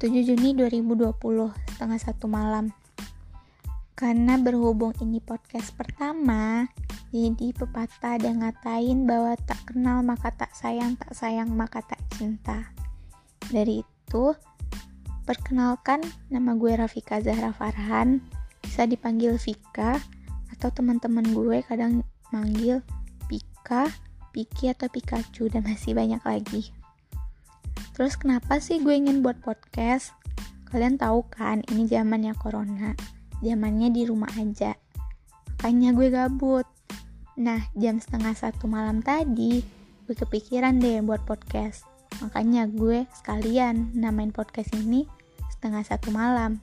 7 Juni 2020 setengah satu malam. Karena berhubung ini podcast pertama jadi pepatah ada ngatain bahwa tak kenal maka tak sayang tak sayang maka tak cinta. Dari itu perkenalkan nama gue Rafika Zahra Farhan. Bisa dipanggil Vika atau teman-teman gue kadang manggil Pika, Piki atau Pikachu dan masih banyak lagi. Terus kenapa sih gue ingin buat podcast? Kalian tahu kan ini zamannya corona, zamannya di rumah aja. Makanya gue gabut. Nah, jam setengah satu malam tadi, gue kepikiran deh buat podcast. Makanya gue sekalian namain podcast ini setengah satu malam.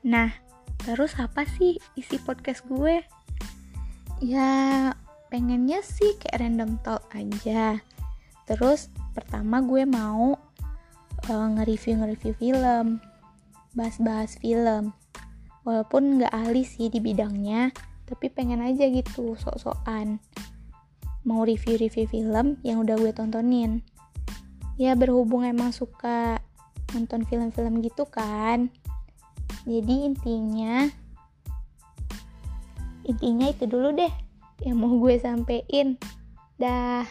Nah, terus apa sih isi podcast gue? Ya, pengennya sih kayak random talk aja. Terus pertama gue mau uh, nge-review nge-review film bahas-bahas film. Walaupun nggak ahli sih di bidangnya tapi pengen aja gitu sok-sokan. Mau review-review film yang udah gue tontonin. Ya berhubung emang suka nonton film-film gitu kan. Jadi intinya intinya itu dulu deh yang mau gue sampein. Dah